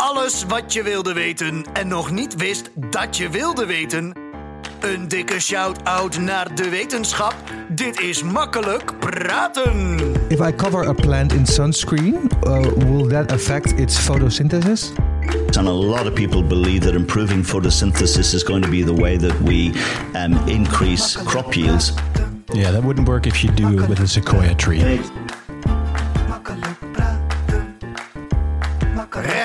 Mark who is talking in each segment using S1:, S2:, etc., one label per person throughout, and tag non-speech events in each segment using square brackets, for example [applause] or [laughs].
S1: Alles wat je wilde weten en nog niet wist dat je wilde weten. Een dikke shout-out naar de wetenschap. Dit is makkelijk praten.
S2: If I cover a plant in sunscreen, uh, will that affect its photosynthesis?
S3: And a lot of people believe that improving photosynthesis is going to be the way that we um, increase crop yields.
S4: Yeah, that wouldn't work if you do it with a sequoia tree.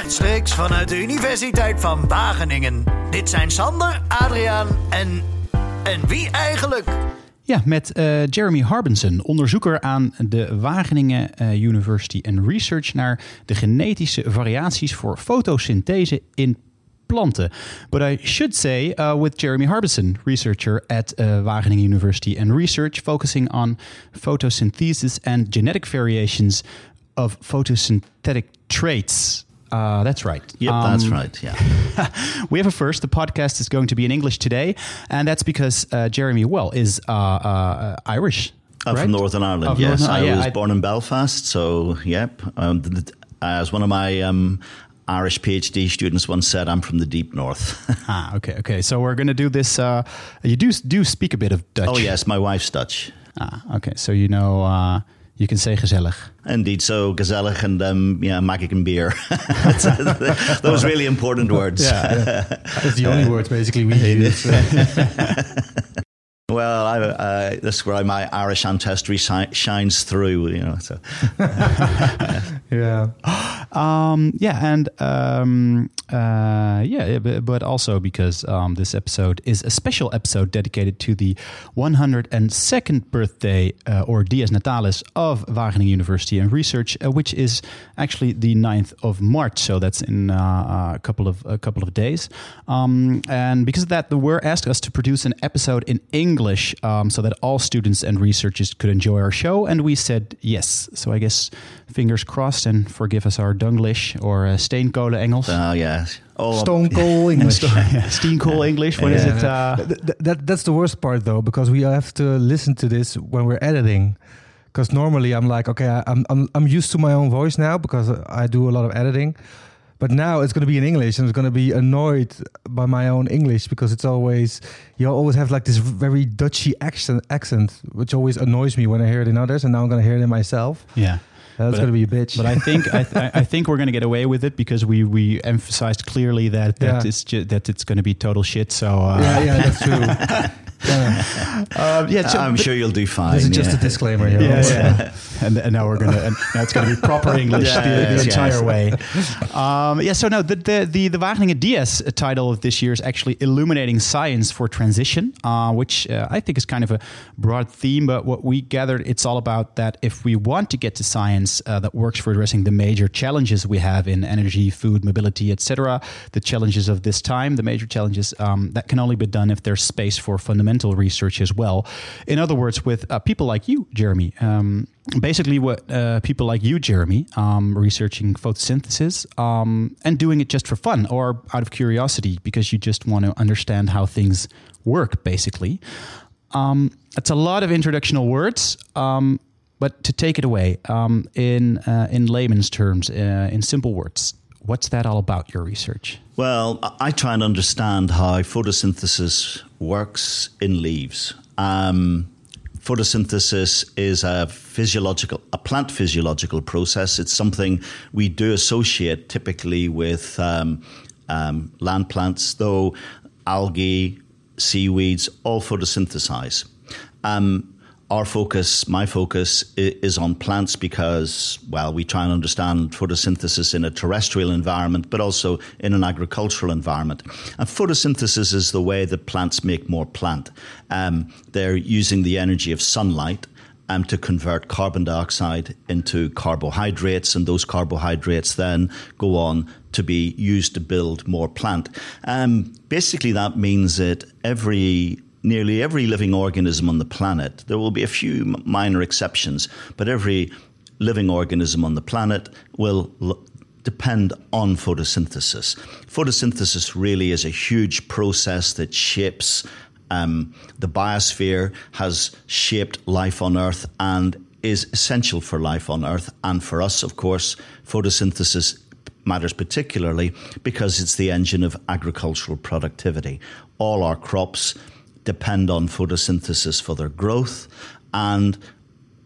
S1: Rechtstreeks vanuit de Universiteit van Wageningen. Dit zijn Sander, Adriaan en. En wie eigenlijk?
S4: Ja, met eh, Jeremy Harbinson, onderzoeker aan de Wageningen eh, University and Research naar de genetische variaties voor fotosynthese in planten. But I should say uh, with Jeremy Harbison, researcher at Wageningen University and Research, focusing on photosynthesis and genetic variations of photosynthetic traits. Uh, that's right.
S3: Yep,
S4: Um,
S3: that's right. Yeah. [laughs]
S4: we have a first. The podcast is going to be in English today, and that's because uh, Jeremy Well is uh, uh, Irish.
S3: I'm
S4: right?
S3: from Northern Ireland. Yes,
S4: Northern-
S3: I
S4: yeah,
S3: was
S4: I-
S3: born in Belfast. So, yep. Um, as one of my um, Irish PhD students once said, I'm from the deep north. [laughs]
S4: Ah, okay, okay. So we're going to do this. Uh, you do do speak a bit of Dutch.
S3: oh, yes, my wife's Dutch.
S4: Ah, okay. So you know uh, you can say gezellig.
S3: Indeed, so gezellig and um, yeah, magic and beer. [laughs] Those really important words.
S2: That's the only words basically we [laughs] use. [laughs]
S3: Well, I, uh, that's where my Irish ancestry shi- shines through. You know, so
S2: yeah. [gasps]
S4: Um, yeah, and um, uh, yeah, but, also because um, this episode is a special episode dedicated to the 102nd birthday uh, or Dies Natalis of Wageningen University and Research, uh, which is actually the 9th of March. So that's in uh, a couple of a couple of days. Um, and because of that, the WER asked us to produce an episode in English um, so that all students and researchers could enjoy our show, and we said yes. So I guess fingers crossed, and forgive us our Dunglish or uh, steenkolen Engels.
S3: uh, yeah, all
S2: Stone cold [laughs] English. [laughs]
S4: yeah, steenkool English. What is
S3: Yeah.
S4: it? Uh,
S2: Th- th- that that's the worst part though because we have to listen to this when we're editing. Because normally I'm like, okay, I, I'm I'm I'm used to my own voice now because I do a lot of editing. But now it's going to be in English and it's going to be annoyed by my own English because it's always you always have like this very Dutchy accent accent which always annoys me when I hear it in others and now I'm going to hear it in myself.
S4: yeah.
S2: That's going to be a bitch.
S4: But I think I, th- I think we're going to get away with it because we, we emphasized clearly that that
S2: Yeah.
S4: it's ju- that it's going to be total shit. So uh,
S2: yeah, yeah, that's true. [laughs] yeah.
S4: uh, yeah. So,
S3: I'm sure you'll do fine.
S2: This is just
S3: yeah.
S2: a disclaimer. you know?
S4: Yeah, yeah. [laughs] and, and now we're gonna and now it's gonna be proper [laughs] English the, the entire
S3: yes.
S4: way. Um, yeah. So no, the the the, the Wageningen Dies title of this year is actually illuminating science for transition, uh, which uh, I think is kind of a broad theme. But what we gathered, it's all about that if we want to get to science uh, that works for addressing the major challenges we have in energy, food, mobility, etc., the challenges of this time, the major challenges, um, that can only be done if there's space for fundamental research as well. In other words, with uh, people like you, Jeremy. Um, basically, what uh, people like you, Jeremy, um, researching photosynthesis um, and doing it just for fun or out of curiosity because you just want to understand how things work, basically. Um, it's a lot of introductional words. Um, but to take it away um, in uh, in layman's terms, uh, in simple words, what's that all about? Your research?
S3: Well, I- try and understand how photosynthesis works in leaves. Um, photosynthesis is a physiological, a plant physiological process. It's something we do associate typically with um, um, land plants, though algae, seaweeds all photosynthesize. Um, our focus, my focus, is on plants because, well, we try and understand photosynthesis in a terrestrial environment, but also in an agricultural environment. And photosynthesis is the way that plants make more plant. Um, they're using the energy of sunlight um, to convert carbon dioxide into carbohydrates, and those carbohydrates then go on to be used to build more plant. Um, basically, that means that every nearly every living organism on the planet, there will be a few minor exceptions, but every living organism on the planet will l- depend on photosynthesis. Photosynthesis really is a huge process that shapes um, the biosphere, has shaped life on Earth, and is essential for life on Earth and for us, of course. Photosynthesis matters particularly because it's the engine of agricultural productivity. All our crops depend on photosynthesis for their growth, and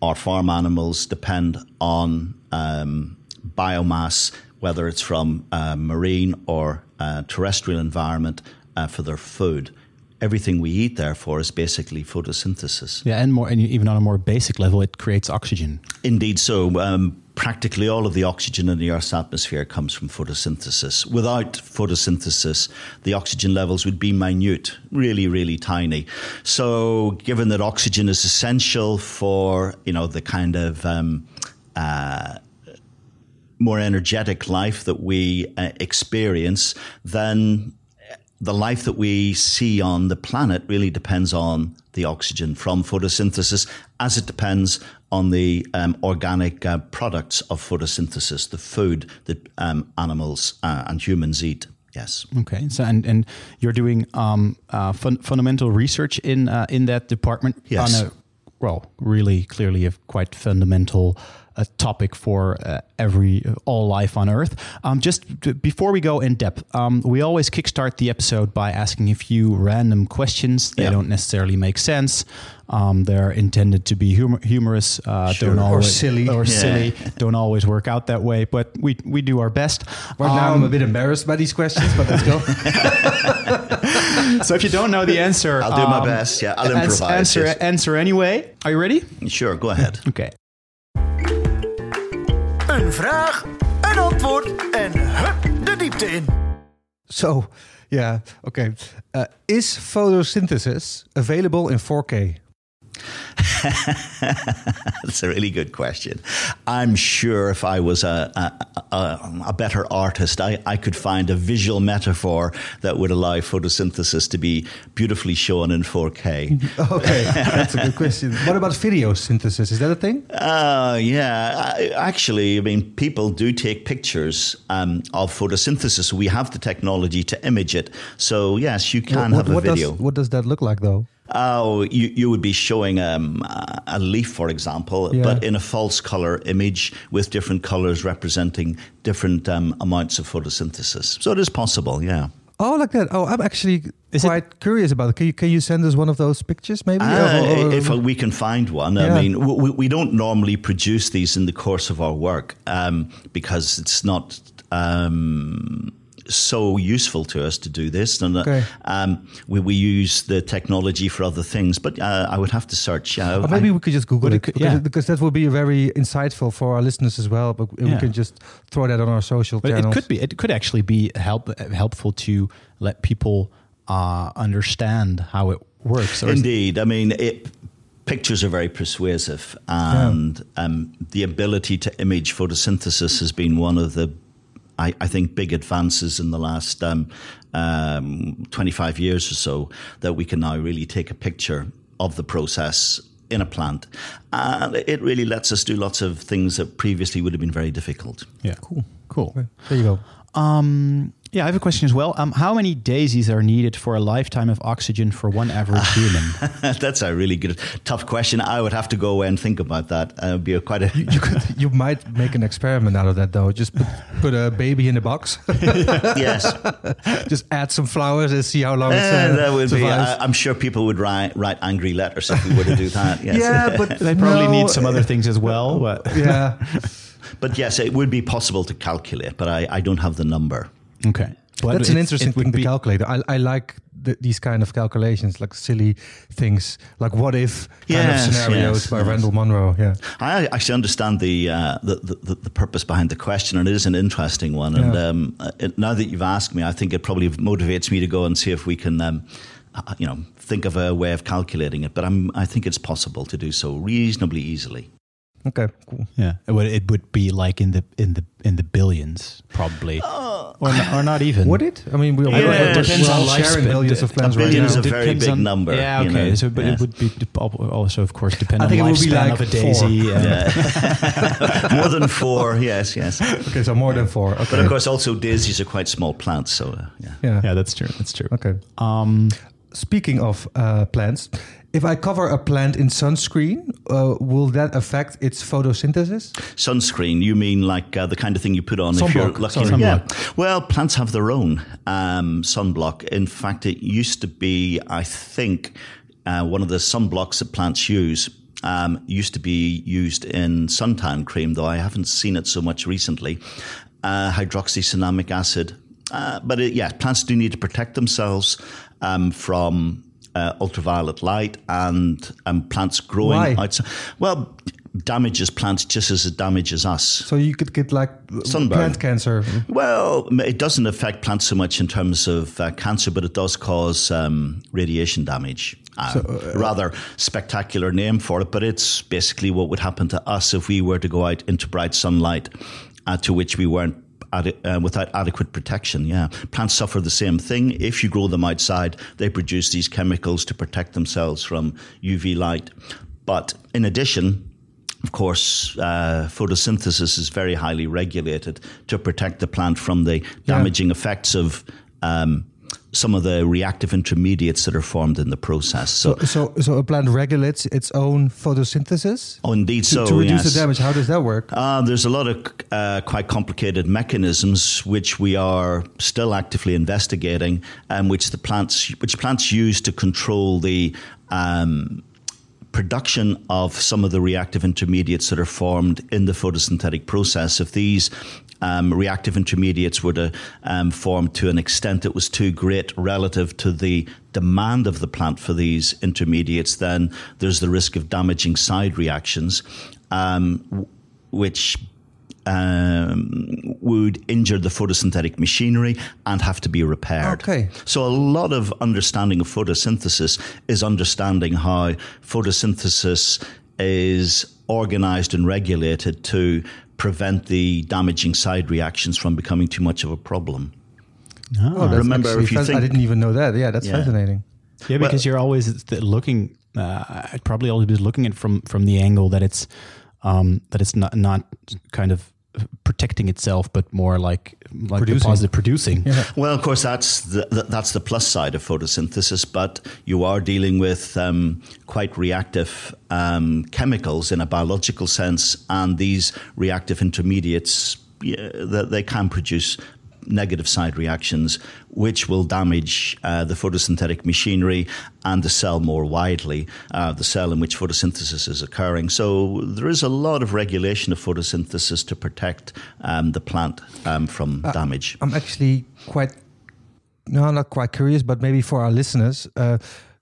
S3: our farm animals depend on um, biomass, whether it's from uh, marine or uh, terrestrial environment, uh, for their food. Everything we eat, therefore, is basically photosynthesis.
S4: Yeah, and more, and even on a more basic level, it creates oxygen.
S3: Indeed, so um, practically all of the oxygen in the Earth's atmosphere comes from photosynthesis. Without photosynthesis, the oxygen levels would be minute, really, really tiny. So, given that oxygen is essential for you know the kind of um, uh, more energetic life that we uh, experience, then the life that we see on the planet really depends on the oxygen from photosynthesis, as it depends on the um, organic uh, products of photosynthesis, the food that um, animals uh, and humans eat. Yes.
S4: Okay. So and and you're doing um, uh, fun, fundamental research in uh, in that department
S3: Yes.
S4: on a well, really clearly a quite fundamental uh, topic for uh, every all life on Earth. Um, just t- before we go in depth, um, we always kickstart the episode by asking a few random questions. They
S3: Yeah.
S4: don't necessarily make sense. Um, they're intended to be humor- humorous. Uh,
S3: Sure.
S4: Don't
S3: Or
S2: silly.
S4: Or
S3: Yeah.
S4: silly. Don't always work out that way, but we we do our best.
S2: Right now, I'm
S4: Um,
S2: a bit embarrassed by these questions, but let's go. [laughs]
S4: so if you don't know the answer,
S3: I'll do my
S4: um,
S3: best. Yeah, I'll improvise.
S4: Answer,
S3: yes.
S4: answer anyway. Are you ready?
S3: Sure, go ahead.
S4: Okay.
S1: Vraag, een antwoord en hup de diepte in.
S2: so, yeah, okay. Uh, is photosynthesis available in 4K? [laughs]
S3: That's a really good question. I'm sure if I was a, a, a, a better artist, I, I could find a visual metaphor that would allow photosynthesis to be beautifully shown in 4K. [laughs]
S2: Okay, that's a good question. What about video synthesis? Is that a thing?
S3: Uh, yeah, I, actually, I mean, people do take pictures um, of photosynthesis. We have the technology to image it. So, yes, you can
S2: what,
S3: have a
S2: what
S3: video.
S2: Does, what does that look like, though?
S3: Oh, you, you would be showing um, a a leaf, for example,
S2: Yeah.
S3: but in a false color image with different colors representing different um, amounts of photosynthesis. So it is possible, yeah.
S2: Oh, like that. Oh, I'm actually
S4: Is it-
S2: quite curious about it. Can you, can you send us one of those pictures, maybe?
S3: Uh,
S2: Or- or-
S3: if we can find one, I mean, we, we don't normally produce these in the course of our work um, because it's not um, so useful to us to do this, and uh,
S2: Okay.
S3: um, we, we use the technology for other things. But uh, I would have to search. Uh,
S2: or maybe
S3: I-
S2: we could just Google it,
S4: it could-
S2: because,
S4: yeah.
S2: because that would be very insightful for our listeners as well. But we
S4: Yeah.
S2: can just throw that on our social
S4: But
S2: channels.
S4: it could be. It could actually be help helpful to let people uh, understand how it works. Or is-
S3: Indeed. I mean, it, pictures are very persuasive, and um, the ability to image photosynthesis has been one of the, I, I think, big advances in the last um, um, 25 years or so that we can now really take a picture of the process in a plant. And it really lets us do lots of things that previously would have been very difficult.
S4: yeah. Cool. Cool.
S2: There you go.
S4: Um, yeah, I have a question as well. Um, how many daisies are needed for a lifetime of oxygen for one average human? [laughs]
S3: That's a really good, tough question. I would have to go away and think about that. Uh, it would be a quite a.
S2: You could, you might make an experiment out of that, though. Just put, put a baby in a box, [laughs]
S3: yes.
S2: just add some flowers and see how long it's,
S3: Eh,
S2: uh,
S3: that would be.
S2: survives.
S3: I, I'm sure people would write write angry letters if we were to do that. Yes.
S2: yeah, [laughs] but
S4: they probably
S2: no,
S4: need some other things as well. But
S2: Yeah,
S3: but yes, it would be possible to calculate, but I, I don't have the number.
S4: Okay, But
S2: that's an interesting
S4: it would
S2: thing to calculate. I, I like the, these kind of calculations, like silly things, like what if kind
S3: Yes,
S2: of scenarios
S3: yes,
S2: by
S3: yes.
S2: Randall Munroe. Yeah,
S3: I actually understand the, uh, the, the the purpose behind the question, and it is an interesting one. And um, it, now that you've asked me, I think it probably motivates me to go and see if we can, um, uh, you know, think of a way of calculating it. But I'm, I think it's possible to do so reasonably easily.
S2: Okay, cool.
S4: Yeah, it would, it would be like in the in the in the billions, probably, or, not, or not even.
S2: Would it? I mean, we,
S3: Yeah,
S2: we're,
S3: it
S2: we're,
S3: depends
S2: we're all
S4: on
S2: sharing
S4: lifespan.
S2: billions of
S4: A
S2: plans
S3: A
S2: right
S3: billion
S2: now.
S3: is a very big
S4: on-
S3: number.
S4: Yeah,
S3: you
S4: okay.
S3: know.
S4: So, but
S3: Yes.
S4: it would be also, of course, depend
S2: I
S4: on
S2: think
S4: the
S2: it would be
S4: lifespan
S2: like
S4: of a daisy.
S3: Yeah. [laughs] [laughs] More than four, yes, yes.
S2: Okay, so more than four. Okay,
S3: But of course, also daisies are quite small plants, so uh, yeah.
S2: yeah.
S4: yeah, that's true. That's true.
S2: Okay.
S4: Um,
S2: Speaking of uh, plants, if I cover a plant in sunscreen, uh, will that affect its photosynthesis?
S3: Sunscreen, you mean like uh, the kind of thing you put on if you're lucky?
S2: sorry.
S3: Yeah. Well, plants have their own um, sunblock. In fact, it used to be, I think, uh, one of the sunblocks that plants use. Um, used to be used in suntan cream, though I haven't seen it so much recently. Uh, hydroxycinnamic acid. Uh, but it, yeah, plants do need to protect themselves um, from uh, ultraviolet light and um, plants growing
S2: Why?
S3: outside. Well, damages plants just as it damages us.
S2: So you could get like
S3: Sunburn.
S2: plant cancer.
S3: Well, it doesn't affect plants so much in terms of uh, cancer, but it does cause um, radiation damage. Uh, rather spectacular name for it, but it's basically what would happen to us if we were to go out into bright sunlight uh, to which we weren't ade- uh, without adequate protection. Yeah, plants suffer the same thing. If you grow them outside, they produce these chemicals to protect themselves from UV light. But in addition, of course, uh, photosynthesis is very highly regulated to protect the plant from the damaging effects of um, some of the reactive intermediates that are formed in the process. So,
S2: So, so, so a plant regulates its own photosynthesis
S3: oh, indeed,
S2: to,
S3: so
S2: to reduce
S3: yes.
S2: the damage. How does that work?
S3: Uh, there's a lot of uh, quite complicated mechanisms which we are still actively investigating, and which the plants which plants use to control the um, production of some of the reactive intermediates that are formed in the photosynthetic process. If these um, reactive intermediates were to um, form to an extent that was too great relative to the demand of the plant for these intermediates, then there's the risk of damaging side reactions, um, which um, would injure the photosynthetic machinery and have to be repaired.
S2: Okay.
S3: So, a lot of understanding of photosynthesis is understanding how photosynthesis is organized and regulated to prevent the damaging side reactions from becoming too much of a problem.
S2: Oh, that's
S3: remember, if you
S2: fas- I didn't even know that. Yeah, that's
S3: Yeah.
S2: fascinating.
S4: Yeah, because you're always looking. Uh, I'd probably always be looking at from from the angle that it's um, that it's not not kind of protecting itself, but more like like the
S2: Producing.
S4: positive producing. Yeah. [laughs]
S3: Well, of course, that's the, the, that's the plus side of photosynthesis, but you are dealing with um, quite reactive um, chemicals in a biological sense, and these reactive intermediates, yeah, they, they can produce negative side reactions, which will damage uh, the photosynthetic machinery and the cell more widely, uh, the cell in which photosynthesis is occurring. So there is a lot of regulation of photosynthesis to protect um, the plant um, from damage.
S2: I'm actually quite, no, not quite curious, but maybe for our listeners, uh,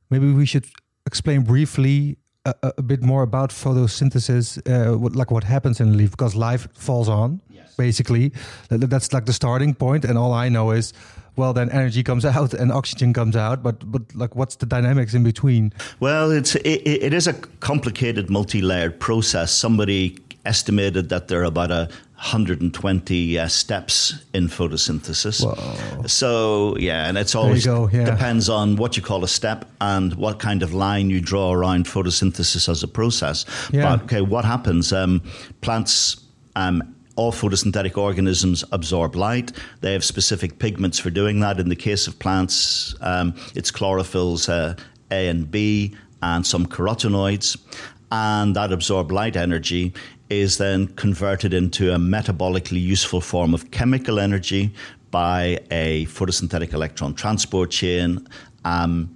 S2: maybe we should explain briefly a, a- a bit more about photosynthesis, uh, what, like what happens in a leaf, because life falls on, basically. That- That's like the starting point, and all I know is, well, then energy comes [laughs] out and oxygen comes out, but but like, what's the dynamics in between?
S3: Well, it's it, it is a complicated, multi-layered process. Somebody estimated that there are about a 120 uh, steps in photosynthesis. So yeah, and it's always
S2: go, yeah.
S3: depends on what you call a step and what kind of line you draw around photosynthesis as a process.
S2: Yeah.
S3: But okay, what happens? Um, plants. Um, all photosynthetic organisms absorb light. They have specific pigments for doing that. In the case of plants, um, it's chlorophylls uh, A and B and some carotenoids. And that absorbed light energy is then converted into a metabolically useful form of chemical energy by a photosynthetic electron transport chain. Um,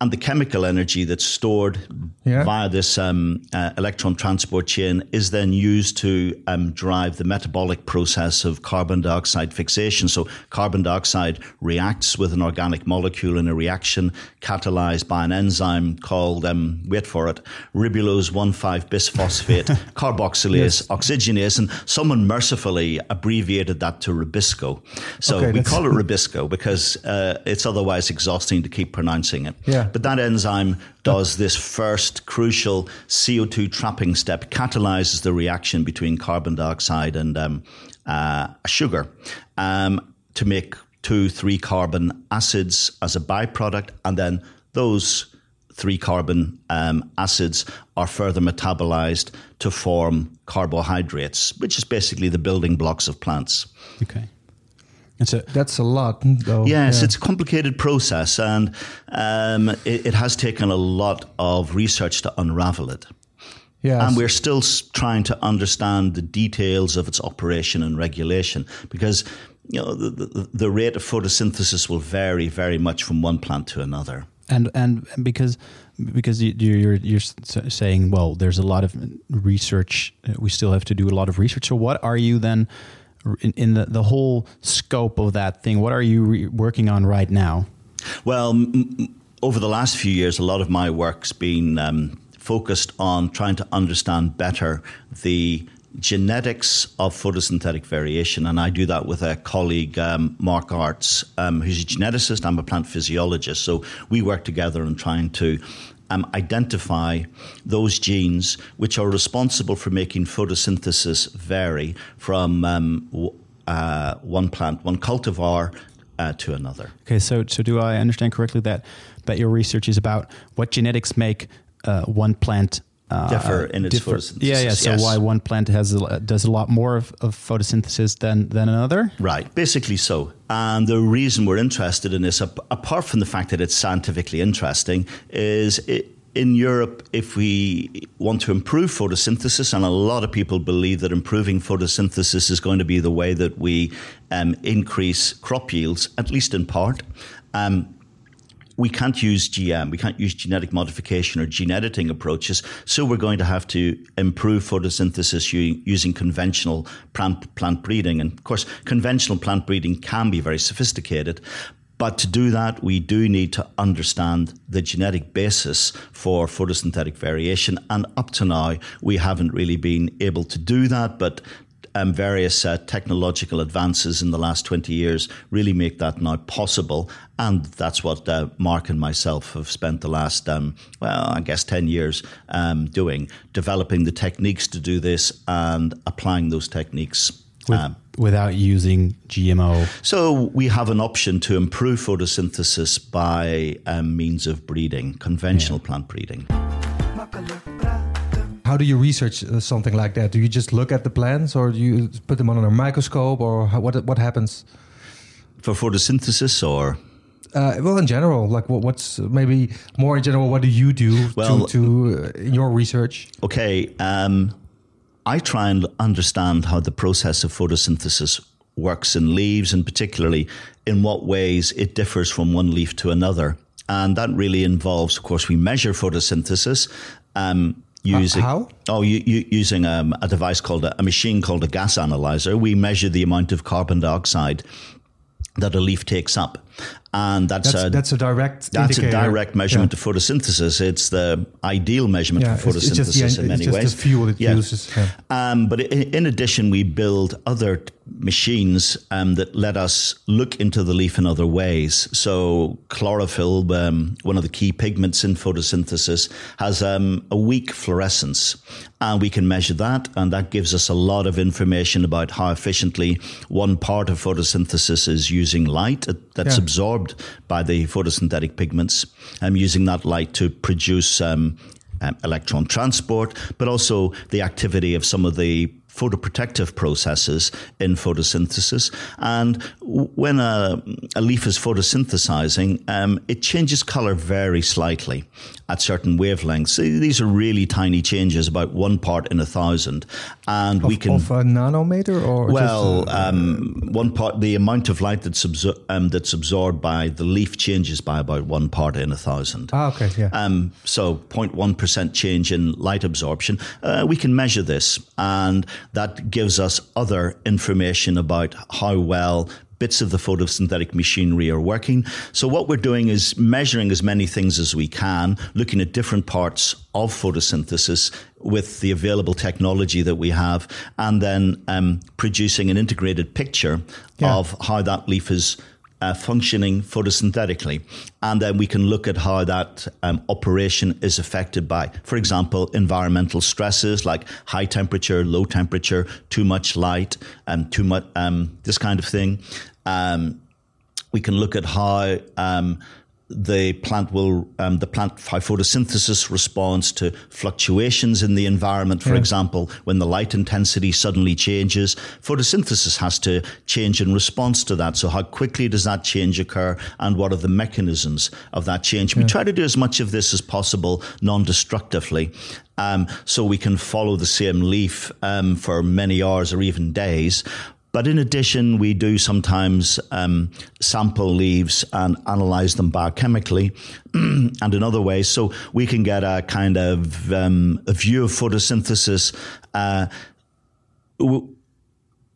S3: and the chemical energy that's stored
S2: Yeah.
S3: via this um, uh, electron transport chain is then used to um, drive the metabolic process of carbon dioxide fixation. So, carbon dioxide reacts with an organic molecule in a reaction catalyzed by an enzyme called, um, wait for it, ribulose 1,5 bisphosphate [laughs] carboxylase oxygenase. And someone mercifully abbreviated that to Rubisco. So,
S2: Okay,
S3: we call it [laughs] Rubisco because uh, it's otherwise exhausting to keep pronouncing it.
S2: Yeah.
S3: But that enzyme does this first crucial CO2 trapping step, catalyzes the reaction between carbon dioxide and um, uh, sugar um, to make two, three carbon acids as a byproduct. And then those three carbon um, acids are further metabolized to form carbohydrates, which is basically the building blocks of plants.
S4: Okay. It's a,
S2: That's a lot, though.
S3: Yes,
S2: Yeah.
S3: it's a complicated process, and um, it, it has taken a lot of research to unravel it.
S2: yeah.
S3: And we're still trying to understand the details of its operation and regulation because you know the, the, the rate of photosynthesis will vary very much from one plant to another.
S4: and and because because you- you're you're saying well there's a lot of research uh, we still have to do a lot of research so what are you then r- in, in the, the whole scope of that thing what are you re- working on right now
S3: Well, m- over the last few years, a lot of my work's been um, focused on trying to understand better the genetics of photosynthetic variation, and I do that with a colleague, um, Mark Aarts, um, who's a geneticist. I'm a plant physiologist, so we work together on trying to. Um, identify those genes which are responsible for making photosynthesis vary from um, uh, one plant, one cultivar, uh, to another.
S4: okay so so do i understand correctly that that your research is about what genetics make uh, one plant uh,
S3: Differ in its photosynthesis,
S4: yeah yeah so
S3: yes.
S4: why one plant has a, does a lot more of, of photosynthesis than than another
S3: Right, basically so. And the reason we're interested in this, apart from the fact that it's scientifically interesting, is i in Europe, if we want to improve photosynthesis, and a lot of people believe that improving photosynthesis is going to be the way that we um, increase crop yields, at least in part. Um, we can't use GM, we can't use genetic modification or gene editing approaches. So we're going to have to improve photosynthesis using conventional plant, plant breeding. And of course, conventional plant breeding can be very sophisticated. But to do that, we do need to understand the genetic basis for photosynthetic variation. And up to now, we haven't really been able to do that. But um, various uh, technological advances in the last 20 years really make that now possible. And that's what uh, Mark and myself have spent the last, um, well, I guess 10 years um, doing, developing the techniques to do this and applying those techniques.
S4: With,
S3: Um,
S4: without using gmo
S3: so we have an option to improve photosynthesis by um, means of breeding, conventional plant breeding.
S2: How do you research uh, something like that? Do you just look at the plants, or do you put them under a microscope, or how, what what happens?
S3: For photosynthesis or
S2: Uh, well, in general, like what, what's maybe more in general, what do you do
S3: Well-
S2: to, to uh, in your research?
S3: Okay, um, I try and understand how the process of photosynthesis works in leaves, and particularly in what ways it differs from one leaf to another. And that really involves, of course, we measure photosynthesis. Um, using
S2: how?
S3: oh you, you, using um, a device called a, a machine called a gas analyzer we measure the amount of carbon dioxide that a leaf takes up and that's,
S2: That's
S3: a
S2: that's a direct
S3: that's a direct measurement
S2: Yeah.
S3: of photosynthesis. It's the ideal measurement
S2: Yeah,
S3: of
S2: it's- it's just
S3: photosynthesis in many
S2: it's just
S3: ways.
S2: the fuel it uses.
S3: Um, but in, in addition, we build other machines um, that let us look into the leaf in other ways. So chlorophyll, um, one of the key pigments in photosynthesis, has um, a weak fluorescence. And we can measure that, and that gives us a lot of information about how efficiently one part of photosynthesis is using light that's. Absorbed by the photosynthetic pigments, and using that light to produce um, um, electron transport, but also the activity of some of the photoprotective processes in photosynthesis. And when a, a leaf is photosynthesizing, um, it changes color very slightly at certain wavelengths. These are really tiny changes, about one part in a thousand. And we
S2: Of-
S3: can.
S2: of a nanometer or
S3: Well,
S2: just, uh,
S3: um, one part, the amount of light that's, absor- um, that's absorbed by the leaf changes by about one part in a thousand.
S2: ah, okay, yeah.
S3: Um, so 0.1% change in light absorption. Uh, we can measure this, and that gives us other information about how well bits of the photosynthetic machinery are working. So what we're doing is measuring as many things as we can, looking at different parts of photosynthesis with the available technology that we have, and then um, producing an integrated picture
S2: Yeah.
S3: of how that leaf is uh, functioning photosynthetically. And then we can look at how that um, operation is affected by, for example, environmental stresses like high temperature, low temperature, too much light, and too much, um, this kind of thing. Um, we can look at how um, the plant will um, the plant photosynthesis responds to fluctuations in the environment. For yeah. example, when the light intensity suddenly changes, photosynthesis has to change in response to that. So, how quickly does that change occur, and what are the mechanisms of that change? Yeah. We try to do as much of this as possible non-destructively. Um, so we can follow the same leaf um, for many hours or even days but in addition, we do sometimes um, sample leaves and analyze them biochemically [clears throat] and in other ways. So we can get a kind of um, a view of photosynthesis. Uh,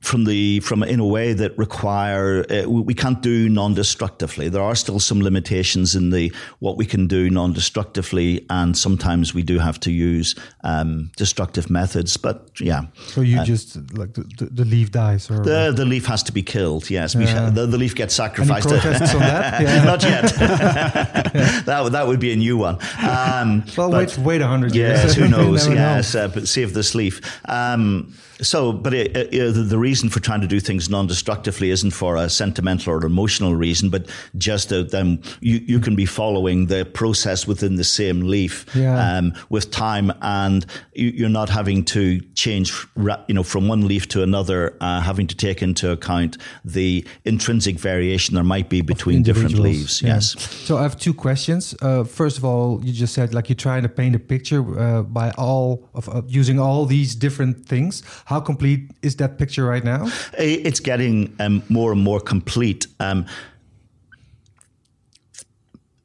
S3: from the from in a way that require uh, we can't do non-destructively. There are still some limitations in the what we can do non-destructively, and sometimes we do have to use um, destructive methods. But yeah,
S2: so you uh, just like the, the, leaf dies, or
S3: the the leaf has to be killed. Yes, yeah. the, the, leaf gets sacrificed.
S2: Any protests on that? [laughs]
S3: Yeah. Not yet. [laughs] [laughs] that would that would be a new one.
S2: Um, well, but, wait wait a hundred
S3: years. Yes, who knows? yes, know. uh, but save this leaf. Um, so, but it, it, the, reason for trying to do things non-destructively isn't for a sentimental or emotional reason, but just that then you, you can be following the process within the same leaf yeah. um, with time, and you, are not having to change, you know, from one leaf to another, uh, having to take into account the intrinsic variation there might be between different leaves. Yeah. Yes.
S2: So I have two questions. Uh, first of all, you just said like you're trying to paint a picture uh, by all of uh, using all these different things. How complete is that picture right now?
S3: It's getting um, more and more complete. Um,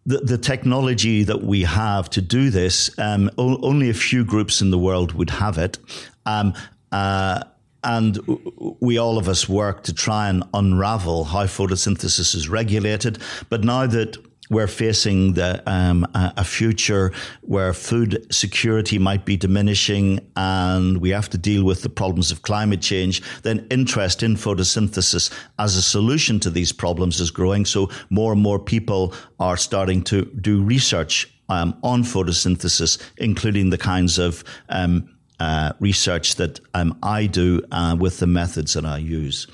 S3: the, the, technology that we have to do this, um, o- only a few groups in the world would have it. Um, uh, and we all of us work to try and unravel how photosynthesis is regulated. But now that we're facing the, um, a future where food security might be diminishing and we have to deal with the problems of climate change, then interest in photosynthesis as a solution to these problems is growing. So more and more people are starting to do research um, on photosynthesis, including the kinds of um, uh, research that um, I do uh, with the methods that I use.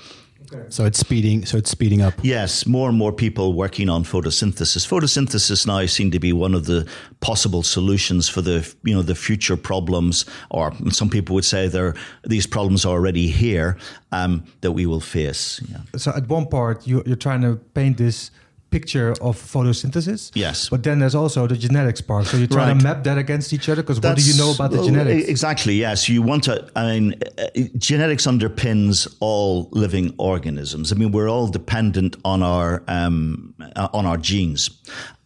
S4: So it's speeding. So it's speeding up.
S3: Yes, more and more people working on photosynthesis. Photosynthesis now seem to be one of the possible solutions for the you know the future problems, or some people would say there these problems are already here um, that we will face.
S2: Yeah. So at one part, you, you're trying to paint this picture of photosynthesis.
S3: Yes.
S2: But then there's also the genetics part. So you're trying right. to map that against each other because what do you know about the genetics?
S3: Exactly. Yes. You want to. I mean, uh, genetics underpins all living organisms. I mean, we're all dependent on our um, on our genes,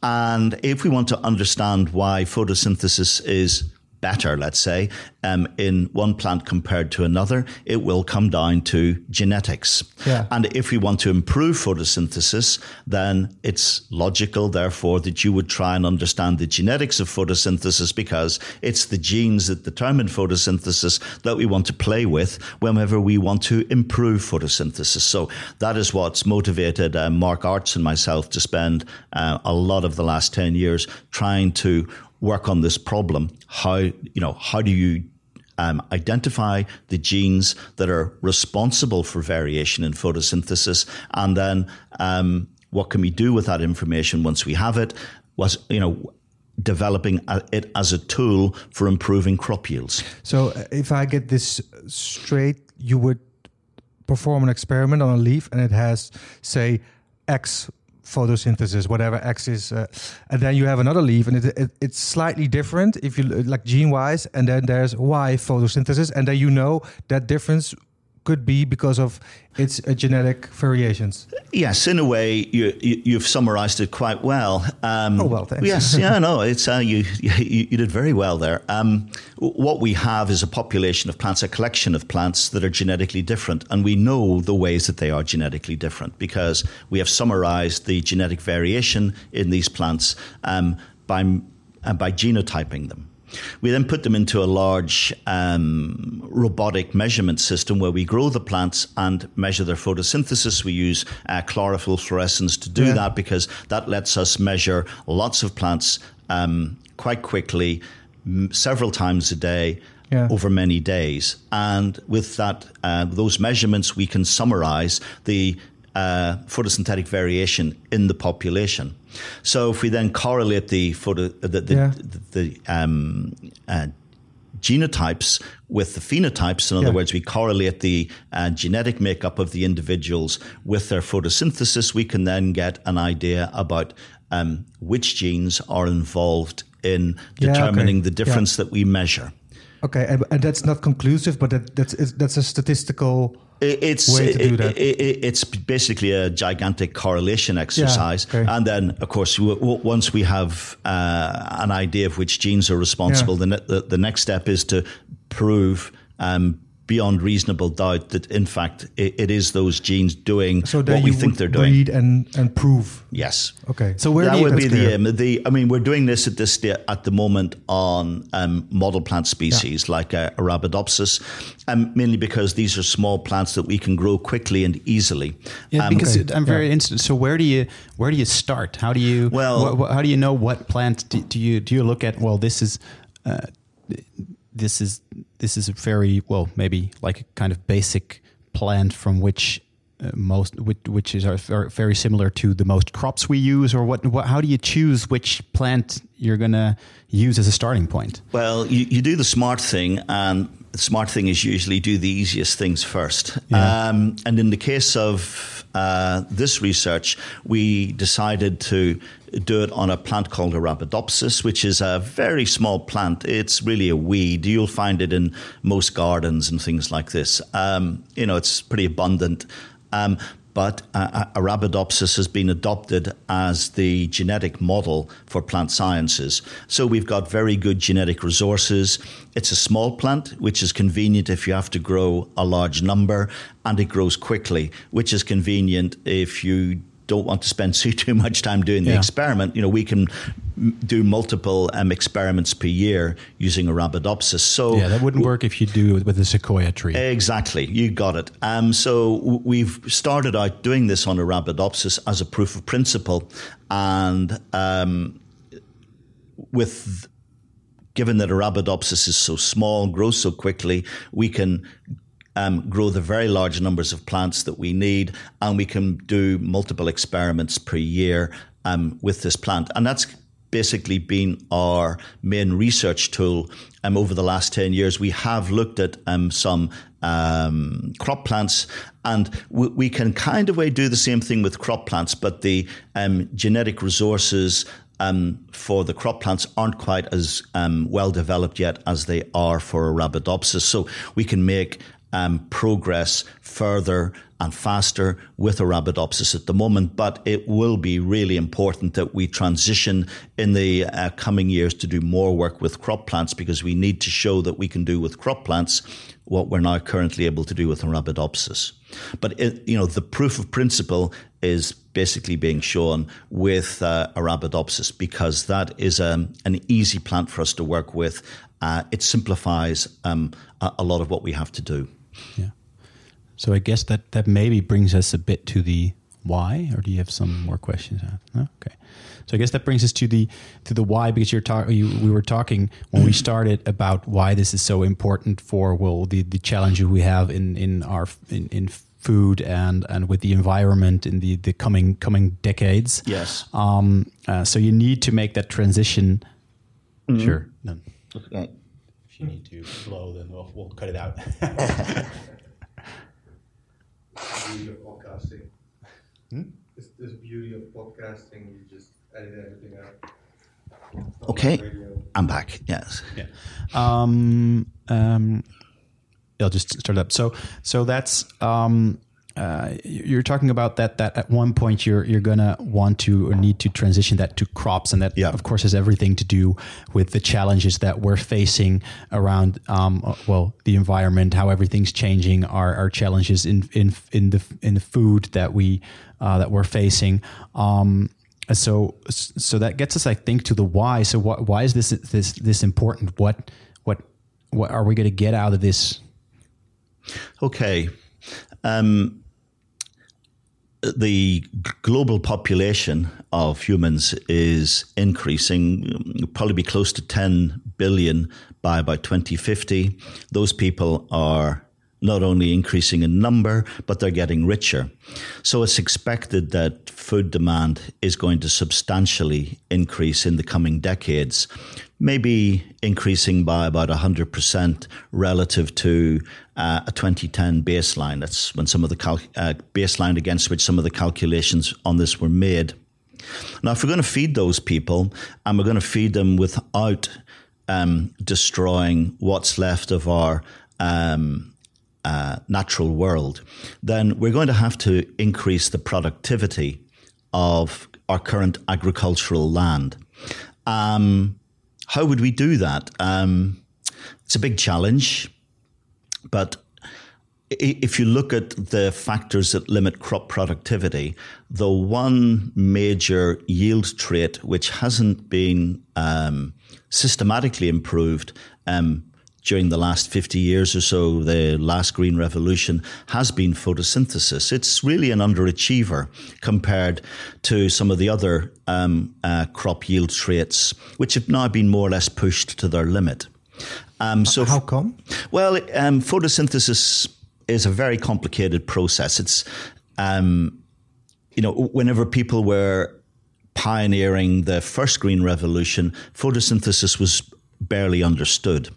S3: and if we want to understand why photosynthesis is better, let's say, um, in one plant compared to another, it will come down to genetics. Yeah. And if we want to improve photosynthesis, then it's logical, therefore, that you would try and understand the genetics of photosynthesis because it's the genes that determine photosynthesis that we want to play with whenever we want to improve photosynthesis. So that is what's motivated uh, Mark Aarts and myself to spend uh, a lot of the last 10 years trying to work on this problem. How you know how do you um, identify the genes that are responsible for variation in photosynthesis, and then um, what can we do with that information once we have it? Was you know developing it as a tool for improving crop yields.
S2: So, uh, if I get this straight, you would perform an experiment on a leaf, and it has say X photosynthesis, whatever X is, uh, and then you have another leaf, and it, it, it's slightly different if you like gene wise, and then there's Y photosynthesis, and then you know that difference could be because of its uh, genetic variations.
S3: Yes, in a way, you, you, have summarized it quite well.
S2: Um, oh well, thanks.
S3: Yes, [laughs] yeah, no, it's uh, you, you, you did very well there. Um, what we have is a population of plants, a collection of plants that are genetically different, and we know the ways that they are genetically different because we have summarized the genetic variation in these plants um, by uh, by genotyping them. We then put them into a large um, robotic measurement system where we grow the plants and measure their photosynthesis. We use uh, chlorophyll fluorescence to do yeah. that because that lets us measure lots of plants um, quite quickly, m- several times a day. Yeah. over many days. And with that, uh, those measurements, we can summarize the uh, photosynthetic variation in the population. So if we then correlate the photo, the, the,
S2: Yeah.
S3: the, the um, uh, genotypes with the phenotypes. In other
S2: Yeah.
S3: words, we correlate the uh, genetic makeup of the individuals with their photosynthesis. We can then get an idea about um, which genes are involved in
S2: Yeah, okay.
S3: determining the difference that we measure.
S2: Okay, and, and that's not conclusive, but that, that's that's a statistical.
S3: It- It's
S2: way to do
S3: it- it- it- it's basically a gigantic correlation exercise,
S2: okay.
S3: and then of course w- w- once we have uh, an idea of which genes are responsible,
S2: Yeah.
S3: the, ne- the the next step is to prove um, beyond reasonable doubt that in fact it, it is those genes doing
S2: So
S3: what we
S2: you
S3: think they're doing.
S2: read and and prove.
S3: Yes.
S2: Okay,
S4: So where
S3: that
S4: do you,
S3: would be
S2: that's
S3: the aim. The I mean, we're doing this at this sta- at the moment on um, model plant species like uh, Arabidopsis, um, mainly because these are small plants that we can grow quickly and easily.
S4: Yeah,
S3: Um,
S4: because
S2: Okay.
S4: I'm very interested. So where do you where do you start? How do you
S3: Well-
S4: wha- wha- how do you know what plant do, do you do you look at? Well, this is uh, this is this is a very well maybe like a kind of basic plant from which. Uh, most which, which is are very similar to the most crops we use or what, what how do you choose which plant you're going to use as a starting point
S3: Well, you, you do the smart thing, and the smart thing is usually do the easiest things first.
S4: Yeah.
S3: Um, and in the case of uh, this research, we decided to do it on a plant called Arabidopsis, which is a very small plant. It's really a weed. You'll find it in most gardens and things like this. Um, you know, it's pretty abundant. Um, but uh, Arabidopsis has been adopted as the genetic model for plant sciences. So we've got very good genetic resources. It's a small plant, which is convenient if you have to grow a large number, and it grows quickly, which is convenient if you don't want to spend [laughs] too, too much time doing the
S4: Yeah.
S3: experiment. You know, we can do multiple um, experiments per year using Arabidopsis. So
S4: yeah that wouldn't work if you do it with a sequoia tree
S3: Exactly, you got it. Um, so we've started out doing this on Arabidopsis as a proof of principle, and um, with given that Arabidopsis is so small, grows so quickly, we can um, grow the very large numbers of plants that we need, and we can do multiple experiments per year um, with this plant. And that's basically been our main research tool um, over the last 10 years. We have looked at um, some um, crop plants, and we, we can kind of do the same thing with crop plants, but the um, genetic resources um, for the crop plants aren't quite as um, well developed yet as they are for Arabidopsis. So we can make um, progress further and faster with Arabidopsis at the moment, but it will be really important that we transition in the uh, coming years to do more work with crop plants because we need to show that we can do with crop plants what we're now currently able to do with Arabidopsis. But it, you know, the proof of principle is basically being shown with uh, Arabidopsis because that is um, an easy plant for us to work with. Uh, it simplifies um, a, a lot of what we have to do.
S4: Yeah. So I guess that that maybe brings us a bit to the why, or do you have some more questions? No? Okay. So I guess that brings us to the to the why because you're talking. You, we were talking when we started about why this is so important for well the the challenges we have in in our in, in food and and with the environment in the the coming coming decades.
S3: Yes.
S4: Um. Uh, so you need to make that transition. Sure. No.
S3: Okay.
S4: If you need to blow, then we'll, we'll cut it out.
S2: beauty of podcasting. It's this beauty of podcasting. You just edit everything out.
S3: Okay. I'm back. Yes.
S4: Yeah. Um, um, I'll just start up. So, so that's um, uh, you're talking about that. That at one point you're you're gonna want to or need to transition that to crops, and that
S3: Yeah.
S4: of course has everything to do with the challenges that we're facing around um, uh, well the environment, how everything's changing, our, our challenges in in in the in the food that we uh, that we're facing. Um, so so that gets us, I think, to the why. So why, why is this this this important? What what what are we going to get out of this?
S3: Okay. Um, the global population of humans is increasing, probably be close to 10 billion by about 2050. Those people are not only increasing in number, but they're getting richer. So it's expected that food demand is going to substantially increase in the coming decades, maybe increasing by about 100% relative to uh, a 2010 baseline. That's when some of the cal- uh, baseline against which some of the calculations on this were made. Now, if we're going to feed those people and we're going to feed them without um, destroying what's left of our um, uh, natural world, then we're going to have to increase the productivity of our current agricultural land. Um, how would we do that? Um, it's a big challenge, but if you look at the factors that limit crop productivity, the one major yield trait which hasn't been um, systematically improved um, during the last 50 years or so, the last green revolution, has been photosynthesis. It's really an underachiever compared to some of the other um, uh, crop yield traits, which have now been more or less pushed to their limit.
S2: Um, so how come?
S3: Well, um, photosynthesis is a very complicated process. It's, um, you know, whenever people were pioneering the first green revolution, photosynthesis was barely understood.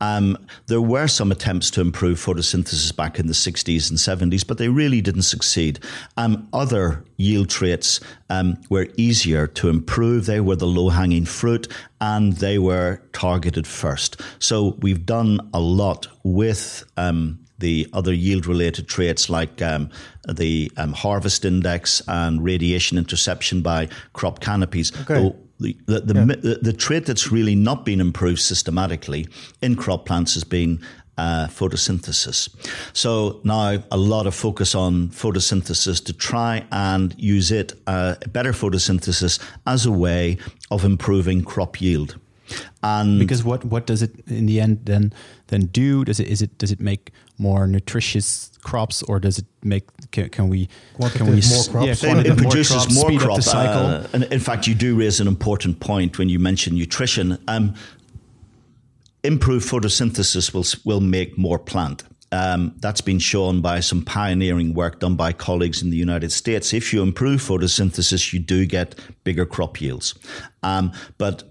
S3: Um, there were some attempts to improve photosynthesis back in the 60s and 70s, but they really didn't succeed. Um, other yield traits um, were easier to improve. They were the low hanging fruit and they were targeted first. So we've done a lot with um, the other yield related traits like um, the um, harvest index and radiation interception by crop canopies.
S2: Okay.
S3: The, the, the, yeah. the, the, trait that's really not been improved systematically in crop plants has been uh, photosynthesis. So now a lot of focus on photosynthesis to try and use it, uh, better photosynthesis, as a way of improving crop yield.
S4: And because what what does it in the end then then do? Does it is it does it make more nutritious crops, or does it make can, can we
S2: can we more crops?
S3: Yeah, it, it produces more, crops, more crop. cycle. Uh, and in fact, you do raise an important point when you mention nutrition. Um, improved photosynthesis will will make more plant. Um, that's been shown by some pioneering work done by colleagues in the United States. If you improve photosynthesis, you do get bigger crop yields. Um, but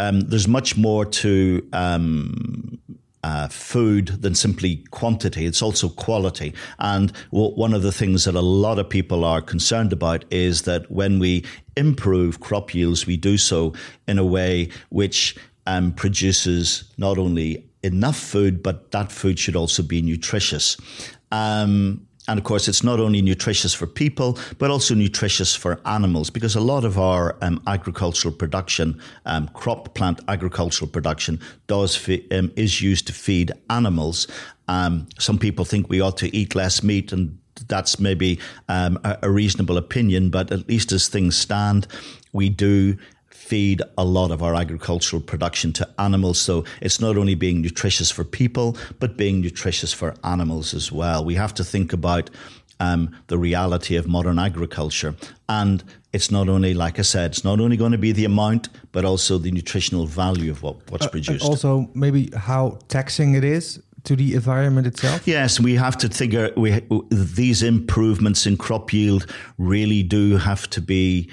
S3: um, there's much more to um, uh, food than simply quantity. It's also quality. And w- one of the things that a lot of people are concerned about is that when we improve crop yields, we do so in a way which um, produces not only enough food, but that food should also be nutritious. Um, and of course, it's not only nutritious for people, but also nutritious for animals, because a lot of our um, agricultural production, um, crop plant agricultural production, does fi- um, is used to feed animals. Um, some people think we ought to eat less meat, and that's maybe um, a reasonable opinion. But at least as things stand, we do feed a lot of our agricultural production to animals. So it's not only being nutritious for people, but being nutritious for animals as well. We have to think about um, the reality of modern agriculture. And it's not only, like I said, it's not only going to be the amount, but also the nutritional value of what, what's uh, produced.
S2: also, maybe how taxing it is to the environment itself?
S3: Yes, we have to figure we, these improvements in crop yield really do have to be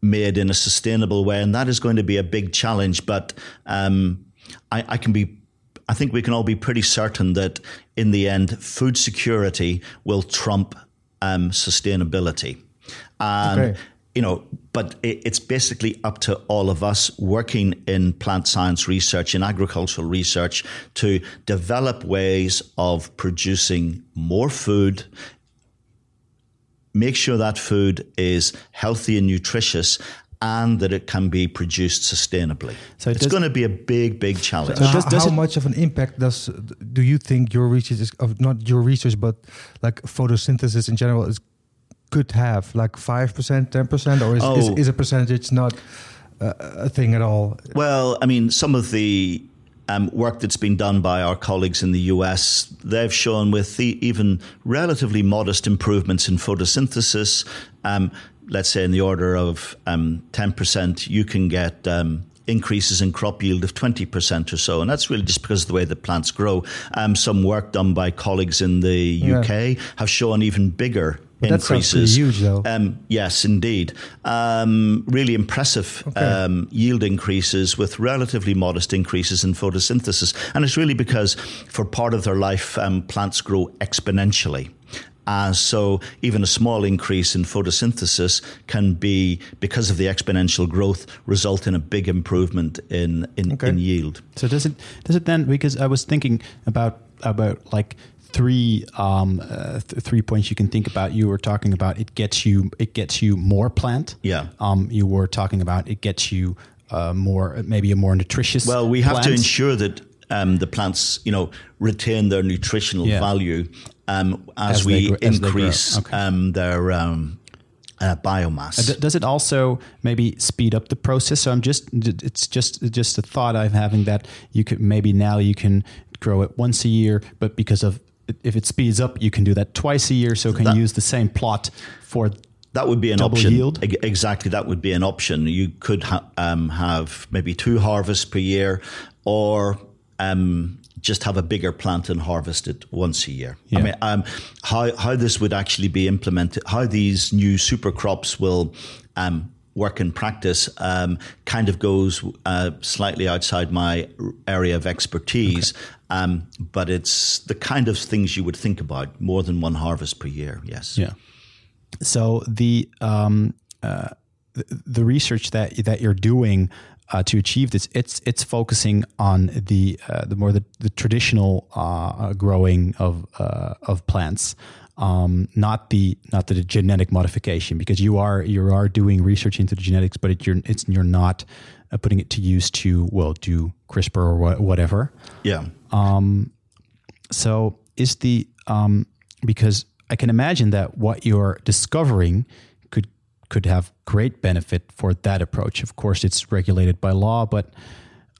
S3: made in a sustainable way, and that is going to be a big challenge. But um, I, I, can be, I think we can all be pretty certain that in the end, food security will trump um, sustainability, and. Okay. You know, but it, it's basically up to all of us working in plant science research, in agricultural research, to develop ways of producing more food make sure that food is healthy and nutritious and that it can be produced sustainably. So it's going to be a big, big challenge.
S2: So does, does how, much of an impact does do you think your research is of not your research, but like photosynthesis in general is could have like five percent, ten percent, or is, oh. is, is a percentage not uh, a thing at all?
S3: Well, I mean, some of the um, work that's been done by our colleagues in the US, they've shown with the even relatively modest improvements in photosynthesis, um, let's say in the order of um, 10%, you can get um, increases in crop yield of 20% or so. And that's really just because of the way the plants grow. Um, some work done by colleagues in the
S2: Yeah.
S3: UK have shown even bigger
S2: But
S3: increases.
S2: huge, though.
S3: Um, yes, indeed. Um, really impressive um, yield increases with relatively modest increases in photosynthesis. And it's really because for part of their life, um, plants grow exponentially. Uh, so even a small increase in photosynthesis can be, because of the exponential growth, result in a big improvement in, in,
S2: Okay.
S3: in yield.
S4: So does it does it then? Because I was thinking about about like three um, uh, th- three points you can think about. You were talking about it gets you it gets you more plant.
S3: Yeah.
S4: Um, you were talking about it gets you uh, more maybe a more nutritious.
S3: Well, we have to ensure that um, the plants, you know, retain their nutritional
S4: Yeah.
S3: value um, as,
S4: As
S3: we
S4: gr- as
S3: increase
S4: Okay.
S3: um, their um, uh, biomass.
S4: D- Does it also maybe speed up the process? So I'm just it's just just a thought I'm having that you could maybe now you can grow it once a year, but because of if it speeds up, you can do that twice a year. So can
S3: That-
S4: use the same plot for
S3: that would be an
S4: double
S3: option.
S4: yield?
S3: Exactly, that would be an option. You could ha- um, have maybe two harvests per year, or um, just have a bigger plant and harvest it once a year.
S4: Yeah.
S3: I mean, um, how how this would actually be implemented, how these new super crops will. Um, Work in practice um, kind of goes uh, slightly outside my area of expertise, um, but it's the kind of things you would think about more than one harvest per year. Yes.
S4: Yeah. So the um, uh, the, the research that that you're doing uh, to achieve this, it's it's focusing on the uh, the more the, the traditional uh, growing of uh, of plants. Um, not the not the genetic modification because you are you are doing research into the genetics, but it, you're it's you're not uh, putting it to use to well do CRISPR or wha- whatever.
S3: Yeah.
S4: Um, So is the um, because I can imagine that what you're discovering could could have great benefit for that approach. Of course, it's regulated by law, but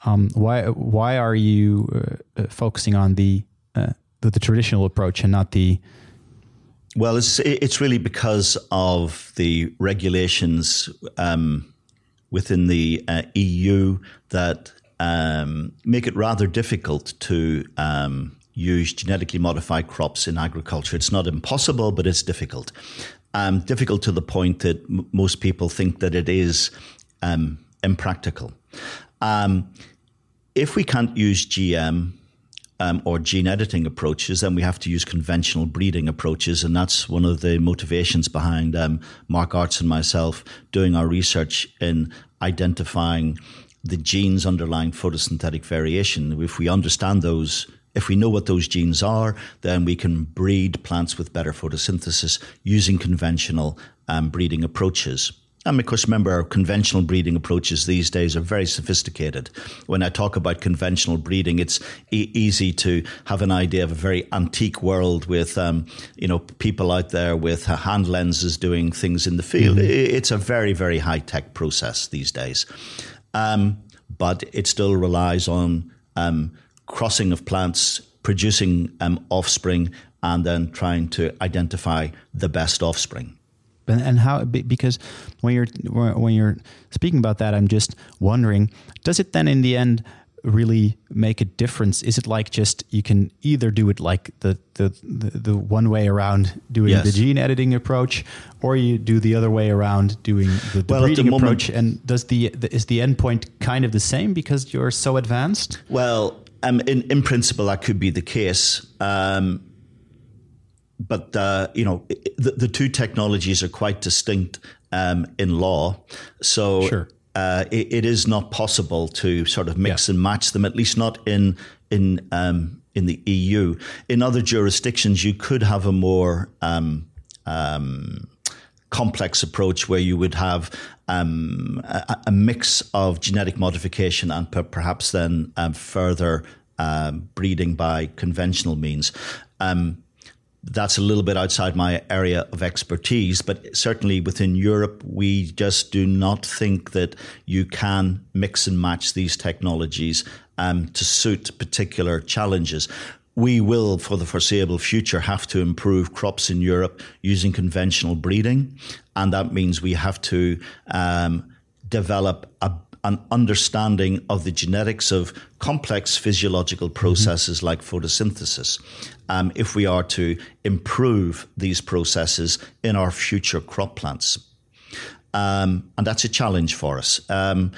S4: um, why why are you uh, uh, focusing on the, uh, the the traditional approach and not the
S3: Well, it's it's really because of the regulations um, within the uh, EU that um, make it rather difficult to um, use genetically modified crops in agriculture. It's not impossible, but it's difficult. Um, difficult to the point that m- most people think that it is um, impractical. Um, if we can't use GM um, or gene editing approaches, then we have to use conventional breeding approaches. And that's one of the motivations behind um, Mark Aarts and myself doing our research in identifying the genes underlying photosynthetic variation. If we understand those, if we know what those genes are, then we can breed plants with better photosynthesis using conventional um, breeding approaches. And because course, remember, conventional breeding approaches these days are very sophisticated. When I talk about conventional breeding, it's e- easy to have an idea of a very antique world with, um, you know, people out there with uh, hand lenses doing things in the field. I- It's a very, very high tech process these days. Um, but it still relies on um, crossing of plants, producing um, offspring, and then trying to identify the best offspring.
S4: And, and how because when you're when you're speaking about that, I'm just wondering, does it then in the end really make a difference? Is it like just you can either do it like the the the, the one way around doing
S3: Yes.
S4: the gene editing approach, or you do the other way around doing the, the
S3: Well, at the
S4: breeding
S3: moment-
S4: approach? And does the, the is the endpoint kind of the same because you're so advanced?
S3: Well, um, in in principle, that could be the case. Um, but uh, you know, the, the two technologies are quite distinct um, in law. So
S4: Sure.
S3: uh, it, it is not possible to sort of mix and match them. At least not in in um, in the EU. In other jurisdictions, you could have a more um, um, complex approach where you would have um, a, a mix of genetic modification and per- perhaps then um, further um, breeding by conventional means. Um, that's a little bit outside my area of expertise, but certainly within Europe, we just do not think that you can mix and match these technologies um, to suit particular challenges. We will, for the foreseeable future, have to improve crops in Europe using conventional breeding, and that means we have to um, develop a, an understanding of the genetics of complex physiological processes like photosynthesis um, if we are to improve these processes in our future crop plants. Um, and that's a challenge for us. Um,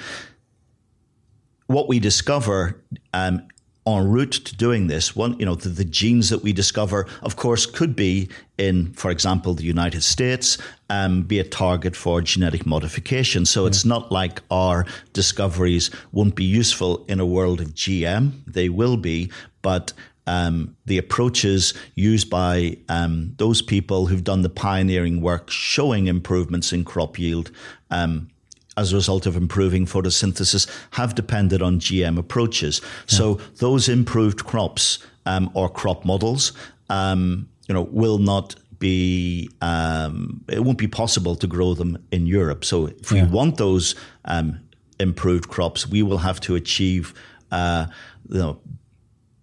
S3: what we discover um, en route to doing this, one, you know, the, the, genes that we discover, of course, could be in, for example, the United States, um, be a target for genetic modification. So it's not like our discoveries won't be useful in a world of GM. They will be, but um, the approaches used by um, those people who've done the pioneering work showing improvements in crop yield um, as a result of improving photosynthesis have depended on GM approaches. Yeah. So those improved crops um, or crop models, um, you know, will not be um, it won't be possible to grow them in Europe. So if yeah. we want those um, improved crops, we will have to achieve. Uh, you know,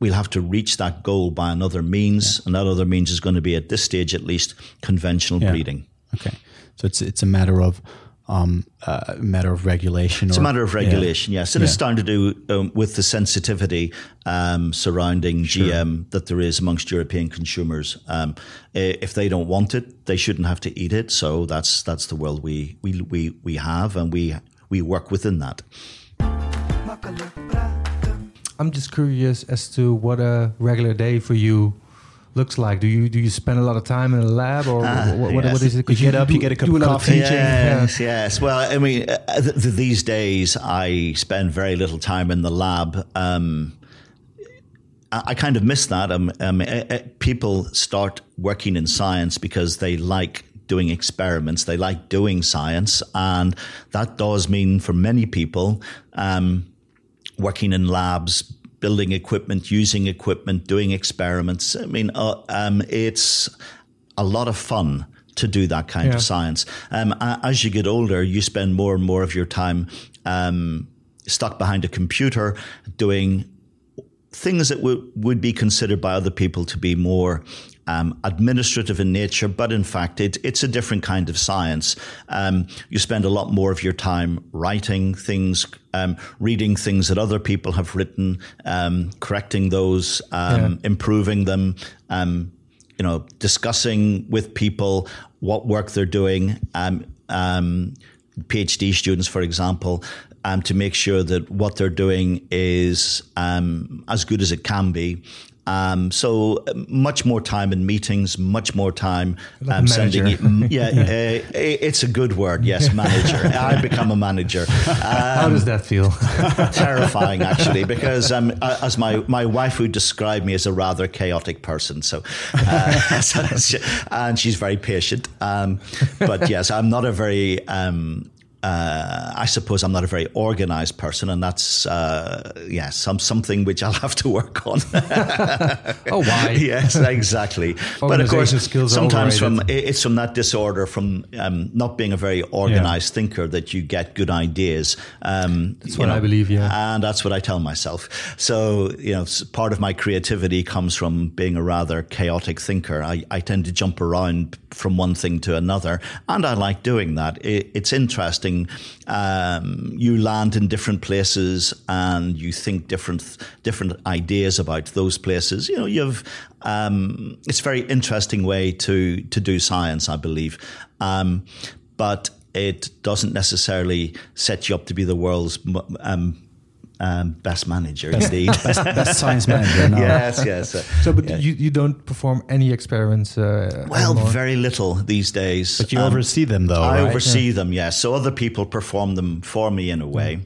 S3: we'll have to reach that goal by another means, yeah. and that other means is going to be at this stage, at least, conventional breeding.
S4: Okay, so it's it's a matter of um, uh, matter of regulation.
S3: It's or, a matter of regulation, yeah. yes. And yeah. it's starting to do um, with the sensitivity um, surrounding sure. GM that there is amongst European consumers. Um, if they don't want it, they shouldn't have to eat it. So that's that's the world we we we, we have, and we we work within that.
S2: I'm just curious as to what a regular day for you looks like? Do you do you spend a lot of time in the lab, or uh, what, yes. what is it?
S4: You get up, you get a cup of coffee.
S3: Yes, yes. Well, I mean, uh, th- th- these days I spend very little time in the lab. Um, I, kind of miss that. Um, um, uh, people start working in science because they like doing experiments. They like doing science, and that does mean for many people um, working in labs, building equipment, using equipment, doing experiments. I mean, uh, um, it's a lot of fun to do that kind yeah. of science. Um, as you get older, you spend more and more of your time um, stuck behind a computer doing things that w- would be considered by other people to be more um, administrative in nature, but in fact, it, it's a different kind of science. Um, you spend a lot more of your time writing things, um, reading things that other people have written, um, correcting those, um, yeah. improving them. Um, you know, discussing with people what work they're doing. PhD students, for example, um, to make sure that what they're doing is um, as good as it can be. Um, so uh, much more time in meetings, much more time
S2: um, sending.
S3: yeah, [laughs] yeah. Uh, it's a good word. Yes, manager. I become a manager. Um,
S2: How does that feel? [laughs]
S3: terrifying, actually, because um, as my my wife would describe me as a rather chaotic person. So, uh, [laughs] and she's very patient. Um, but yes, I'm not a very um, uh, I suppose I'm not a very organized person, and that's uh, yeah, some something which I'll [laughs] have to work on. [laughs]
S2: oh, why? [laughs]
S3: yes, exactly. but of course, sometimes from it's from that disorder, from um, not being a very organized yeah. thinker, that you get good ideas.
S2: Um, that's what know, I believe, yeah,
S3: and that's what I tell myself. So you know, part of my creativity comes from being a rather chaotic thinker. I, I tend to jump around from one thing to another, and I like doing that. It, it's interesting interesting. Um, you land in different places and you think different different ideas about those places. You know, you've um, it's a very interesting way to to do science, I believe, um, but it doesn't necessarily set you up to be the world's um, um, best manager
S4: best,
S3: indeed. [laughs]
S4: best, best, [laughs] science manager. No.
S3: yes, yes.
S2: so, but
S3: yeah.
S2: you, you don't perform any experiments? Uh,
S3: well,
S2: anymore.
S3: very little these days.
S4: But you um, oversee them, though. I
S3: right? oversee yeah. them. Yes. So other people perform them for me in a way.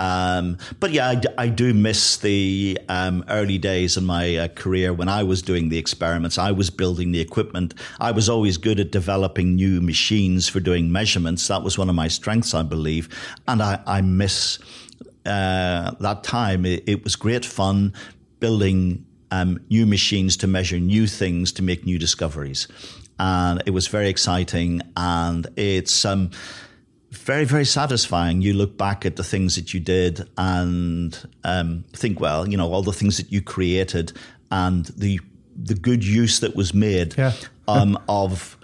S3: Um, but yeah, I, I, do miss the um, early days in my uh, career when I was doing the experiments. I was building the equipment. I was always good at developing new machines for doing measurements. That was one of my strengths, I believe. And I, I miss uh, that time, it, it, was great fun building um, new machines to measure new things to make new discoveries. And it was very exciting and it's um, very, very satisfying. You look back at the things that you did and um, think, well, you know, all the things that you created and the the good use that was made yeah. [laughs] um, of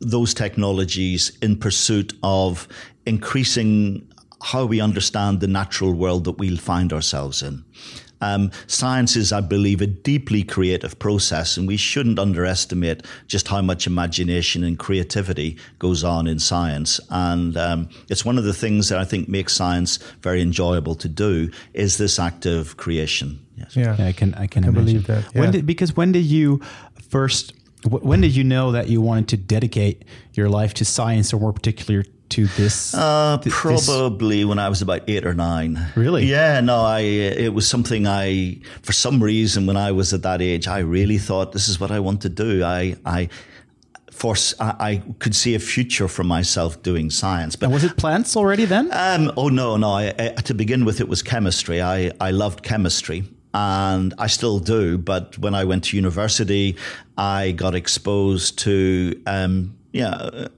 S3: those technologies in pursuit of increasing how we understand the natural world that we'll find ourselves in. Um, science is, I believe, a deeply creative process, and we shouldn't underestimate just how much imagination and creativity goes on in science. And um, it's one of the things that I think makes science very enjoyable to do is this act of creation.
S2: Yes. Yeah.
S4: yeah, I can I can,
S2: I believe that.
S4: Yeah. When did, because when did you first? When did you know that you wanted to dedicate your life to science, or more particularly to this?
S3: Uh,
S4: th-
S3: probably
S4: this?
S3: when I was about eight or nine.
S4: Really?
S3: Yeah. No, I. It was something I, for some reason, when I was at that age, I really thought this is what I want to do. I, I. Force, I, I could see a future for myself doing science.
S4: But and was it plants already then?
S3: Um, oh no, no. I, I, to begin with, it was chemistry. I, I loved chemistry and I still do. But when I went to university, I got exposed to um, yeah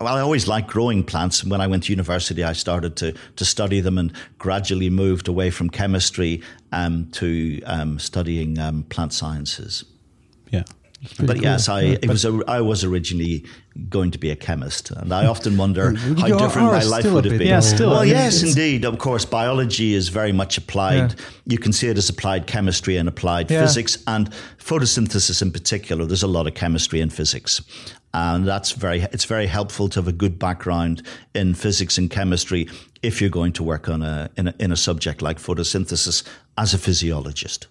S3: well, I always liked growing plants. And when I went to university, I started to, to study them and gradually moved away from chemistry um, to um, studying um, plant sciences.
S4: Yeah.
S3: But cool. yes, I it was a, I was originally going to be a chemist, and I often wonder how different my life would have been.
S4: Yeah, still.
S3: Well, yes, indeed. Of course, biology is very much applied. Yeah. You can see it as applied chemistry and applied yeah. physics, and photosynthesis in particular. There's a lot of chemistry and physics, and that's very it's very helpful to have a good background in physics and chemistry if you're going to work on a in a, in a subject like photosynthesis as a physiologist.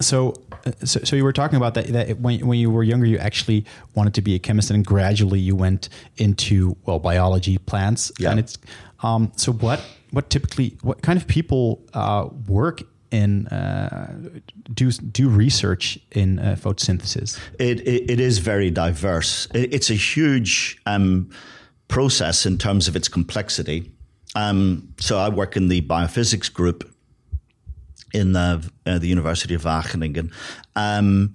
S4: So, uh, so, so, you were talking about that, that when, when you were younger, you actually wanted to be a chemist, and gradually you went into well biology, plants,
S3: yeah.
S4: and it's um, so what what typically what kind of people uh, work in uh, do do research in uh, photosynthesis?
S3: It, it, it is very diverse. It, it's a huge um, process in terms of its complexity. Um, so I work in the biophysics group in the, uh, the University of Wageningen. Um,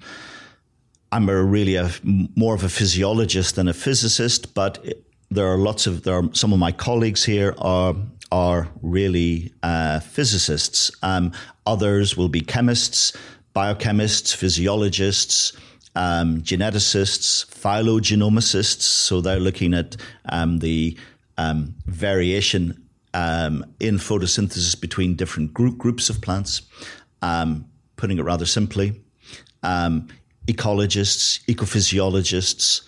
S3: I'm a really a, more of a physiologist than a physicist, but there are lots of there are some of my colleagues here are are really uh, physicists. Um, others will be chemists, biochemists, physiologists. Um, geneticists, phylogenomicists, so they're looking at um, the um, variation um, in photosynthesis between different group groups of plants. Um, putting it rather simply, ecologists, ecophysiologists,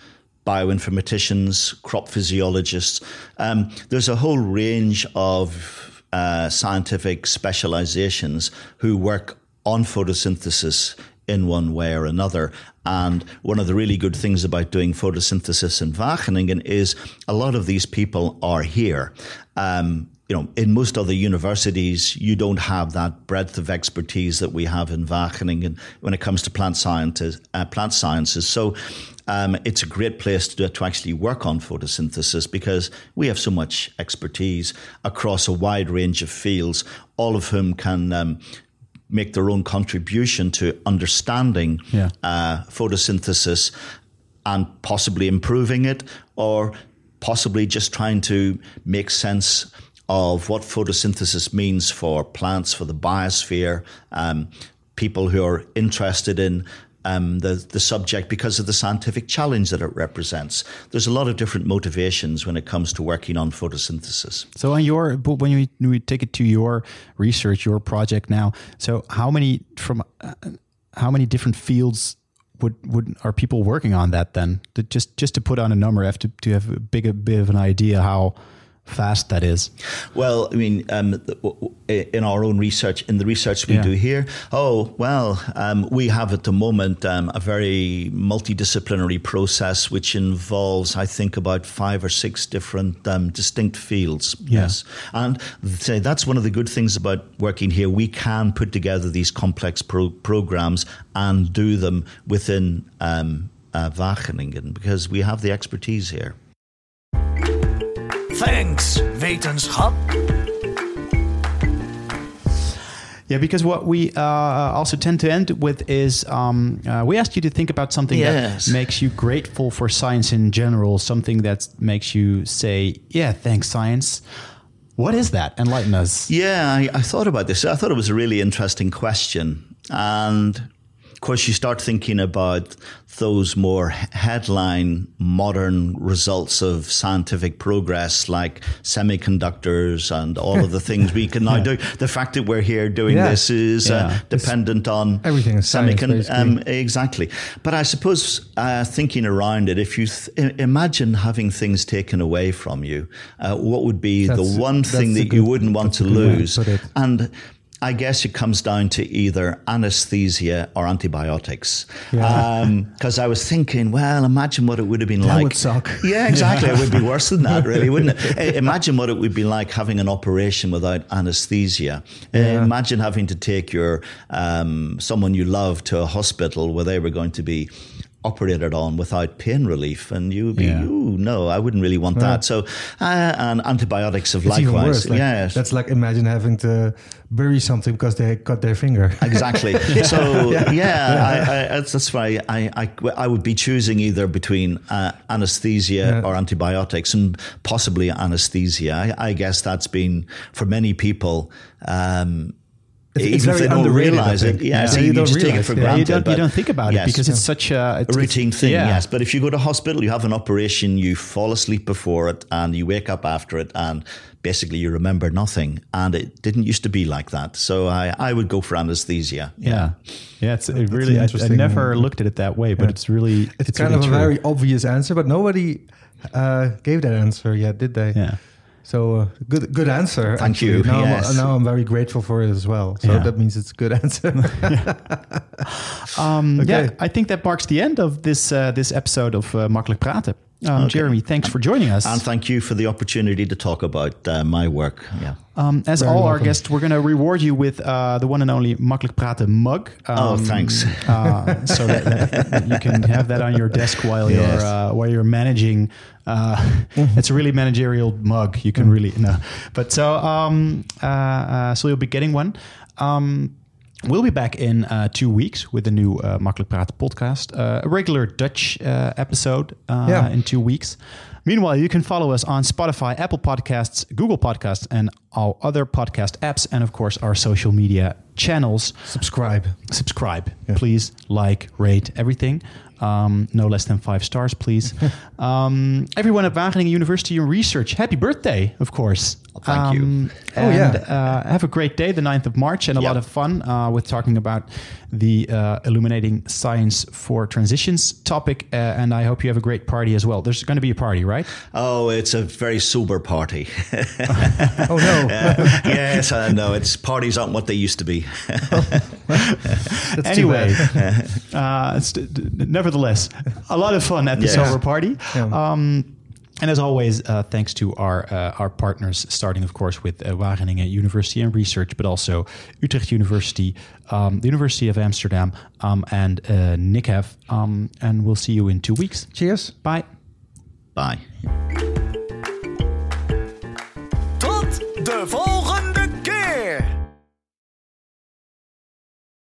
S3: bioinformaticians, crop physiologists. Um, there's a whole range of uh, scientific specializations who work on photosynthesis in one way or another. And one of the really good things about doing photosynthesis in Wageningen is a lot of these people are here. Um, you know, in most other universities, you don't have that breadth of expertise that we have in Wageningen when it comes to plant sciences. Uh, plant sciences. So um, it's a great place to, to actually work on photosynthesis because we have so much expertise across a wide range of fields, all of whom can um, make their own contribution to understanding
S4: yeah.
S3: uh, photosynthesis and possibly improving it or possibly just trying to make sense of what photosynthesis means for plants, for the biosphere, um, people who are interested in um, the, the subject because of the scientific challenge that it represents. There's a lot of different motivations when it comes to working on photosynthesis.
S4: So, on your when you, when you take it to your research, your project now, so how many from uh, how many different fields would would are people working on that then? To just just to put on a number, have to to have a big a bit of an idea how fast that is?
S3: Well, I mean, um, in our own research, in the research we yeah. do here, oh, well, um, we have at the moment um, a very multidisciplinary process which involves, I think, about five or six different um, distinct fields.
S4: Yeah.
S3: Yes. And say that's one of the good things about working here. We can put together these complex pro- programs and do them within um, uh, Wageningen because we have the expertise here.
S1: Thanks, wetenschap.
S4: Yeah, because what we uh, also tend to end with is um, uh, we asked you to think about something
S3: yes.
S4: that makes you grateful for science in general, something that makes you say, "Yeah, thanks, science." What is that? Enlighten us.
S3: Yeah, I, I thought about this. I thought it was a really interesting question, and course, you start thinking about those more headline modern results of scientific progress like semiconductors and all of the [laughs] things we can now yeah. do. The fact that we're here doing yeah. this is uh, yeah. uh, dependent on
S2: everything semiconductors. Um,
S3: exactly. But I suppose uh, thinking around it, if you th- imagine having things taken away from you, uh, what would be that's, the one thing that you wouldn't want to lose? And I guess it comes down to either anesthesia or antibiotics. Because yeah. um, I was thinking, well, imagine what it would have been
S2: that
S3: like.
S2: Would suck.
S3: Yeah, exactly. it would be worse than that, really, wouldn't it? [laughs] imagine what it would be like having an operation without anesthesia. Yeah. Uh, imagine having to take your um, someone you love to a hospital where they were going to be operated on without pain relief, and you would be, yeah. ooh, no, I wouldn't really want that. So, uh, and antibiotics have
S2: it's
S3: likewise,
S2: like,
S3: yes,
S2: that's like imagine having to bury something because they cut their finger. [laughs]
S3: Exactly. So, [laughs] yeah, yeah I, I, that's why I, I, I would be choosing either between uh, anesthesia or antibiotics, and possibly anesthesia. I, I, guess that's been for many people. Um,
S2: it's, Even it's very if they don't realize it,
S3: yeah,
S2: yeah.
S3: so you, you just take it for
S4: yeah.
S3: granted.
S4: You don't, you don't think about yes. it because it's such a,
S3: it's, a routine thing. Yeah. Yes, but if you go to hospital, you have an operation, you fall asleep before it, and you wake up after it, and basically you remember nothing. And it didn't used to be like that. So I, I would go for anesthesia.
S4: Yeah, yeah. It's it really. I, I, never looked at it that way, but it's really.
S2: It's,
S4: it's
S2: kind
S4: really
S2: of
S4: a
S2: very obvious answer, but nobody uh, gave that answer yet, did they?
S4: Yeah.
S2: So uh, good, good answer.
S3: Thank actually. you.
S2: Now,
S3: yes.
S2: I'm, now I'm very grateful for it as well. So yeah. that means it's a good answer. [laughs] [laughs]
S4: um, okay. Yeah, I think that marks the end of this uh, this episode of uh, Makkelijk Praten. Um, okay. Jeremy, thanks for joining us.
S3: And thank you for the opportunity to talk about uh, my work. Yeah.
S4: Um, as Very all welcome. our guests, we're going to reward you with uh, the one and only Makkelijk Praten mug.
S3: Um, oh, thanks.
S4: Uh, so that, that, you can have that on your desk while yes. you're uh, while you're managing. Uh, it's a really managerial mug. You can mm. really no, but so um, uh, so you'll be getting one. Um, We'll be back in uh, two weeks with a new uh, Makkelijk Praten podcast. Uh, a regular Dutch uh, episode uh, yeah. in two weeks. Meanwhile, you can follow us on Spotify, Apple Podcasts, Google Podcasts, and all other podcast apps, and of course, our social media channels.
S2: Subscribe.
S4: Subscribe. Yeah. Please like, rate everything. Um, no less than five stars, please. [laughs] um, everyone at Wageningen University and Research, happy birthday, of course.
S3: Thank um, you.
S4: oh, yeah. Uh, have a great day, the 9th of March, and a yep. lot of fun uh, with talking about the uh, Illuminating Science for Transitions topic. Uh, and I hope you have a great party as well. There's going to be a party, right?
S3: Oh, it's a very sober party. [laughs]
S2: oh, no. [laughs]
S3: yes, I know. It's parties aren't what they used to be. [laughs]
S4: anyway, uh, nevertheless, a lot of fun at the yes. sober party. Yeah. Um, and as always, uh, thanks to our uh, our partners, starting of course with uh, Wageningen University and Research, but also Utrecht University, um, the University of Amsterdam, um, and uh, NICAV. Um, and we'll see you in two weeks.
S2: Cheers.
S4: Bye.
S3: Bye.
S1: Tot de volgende.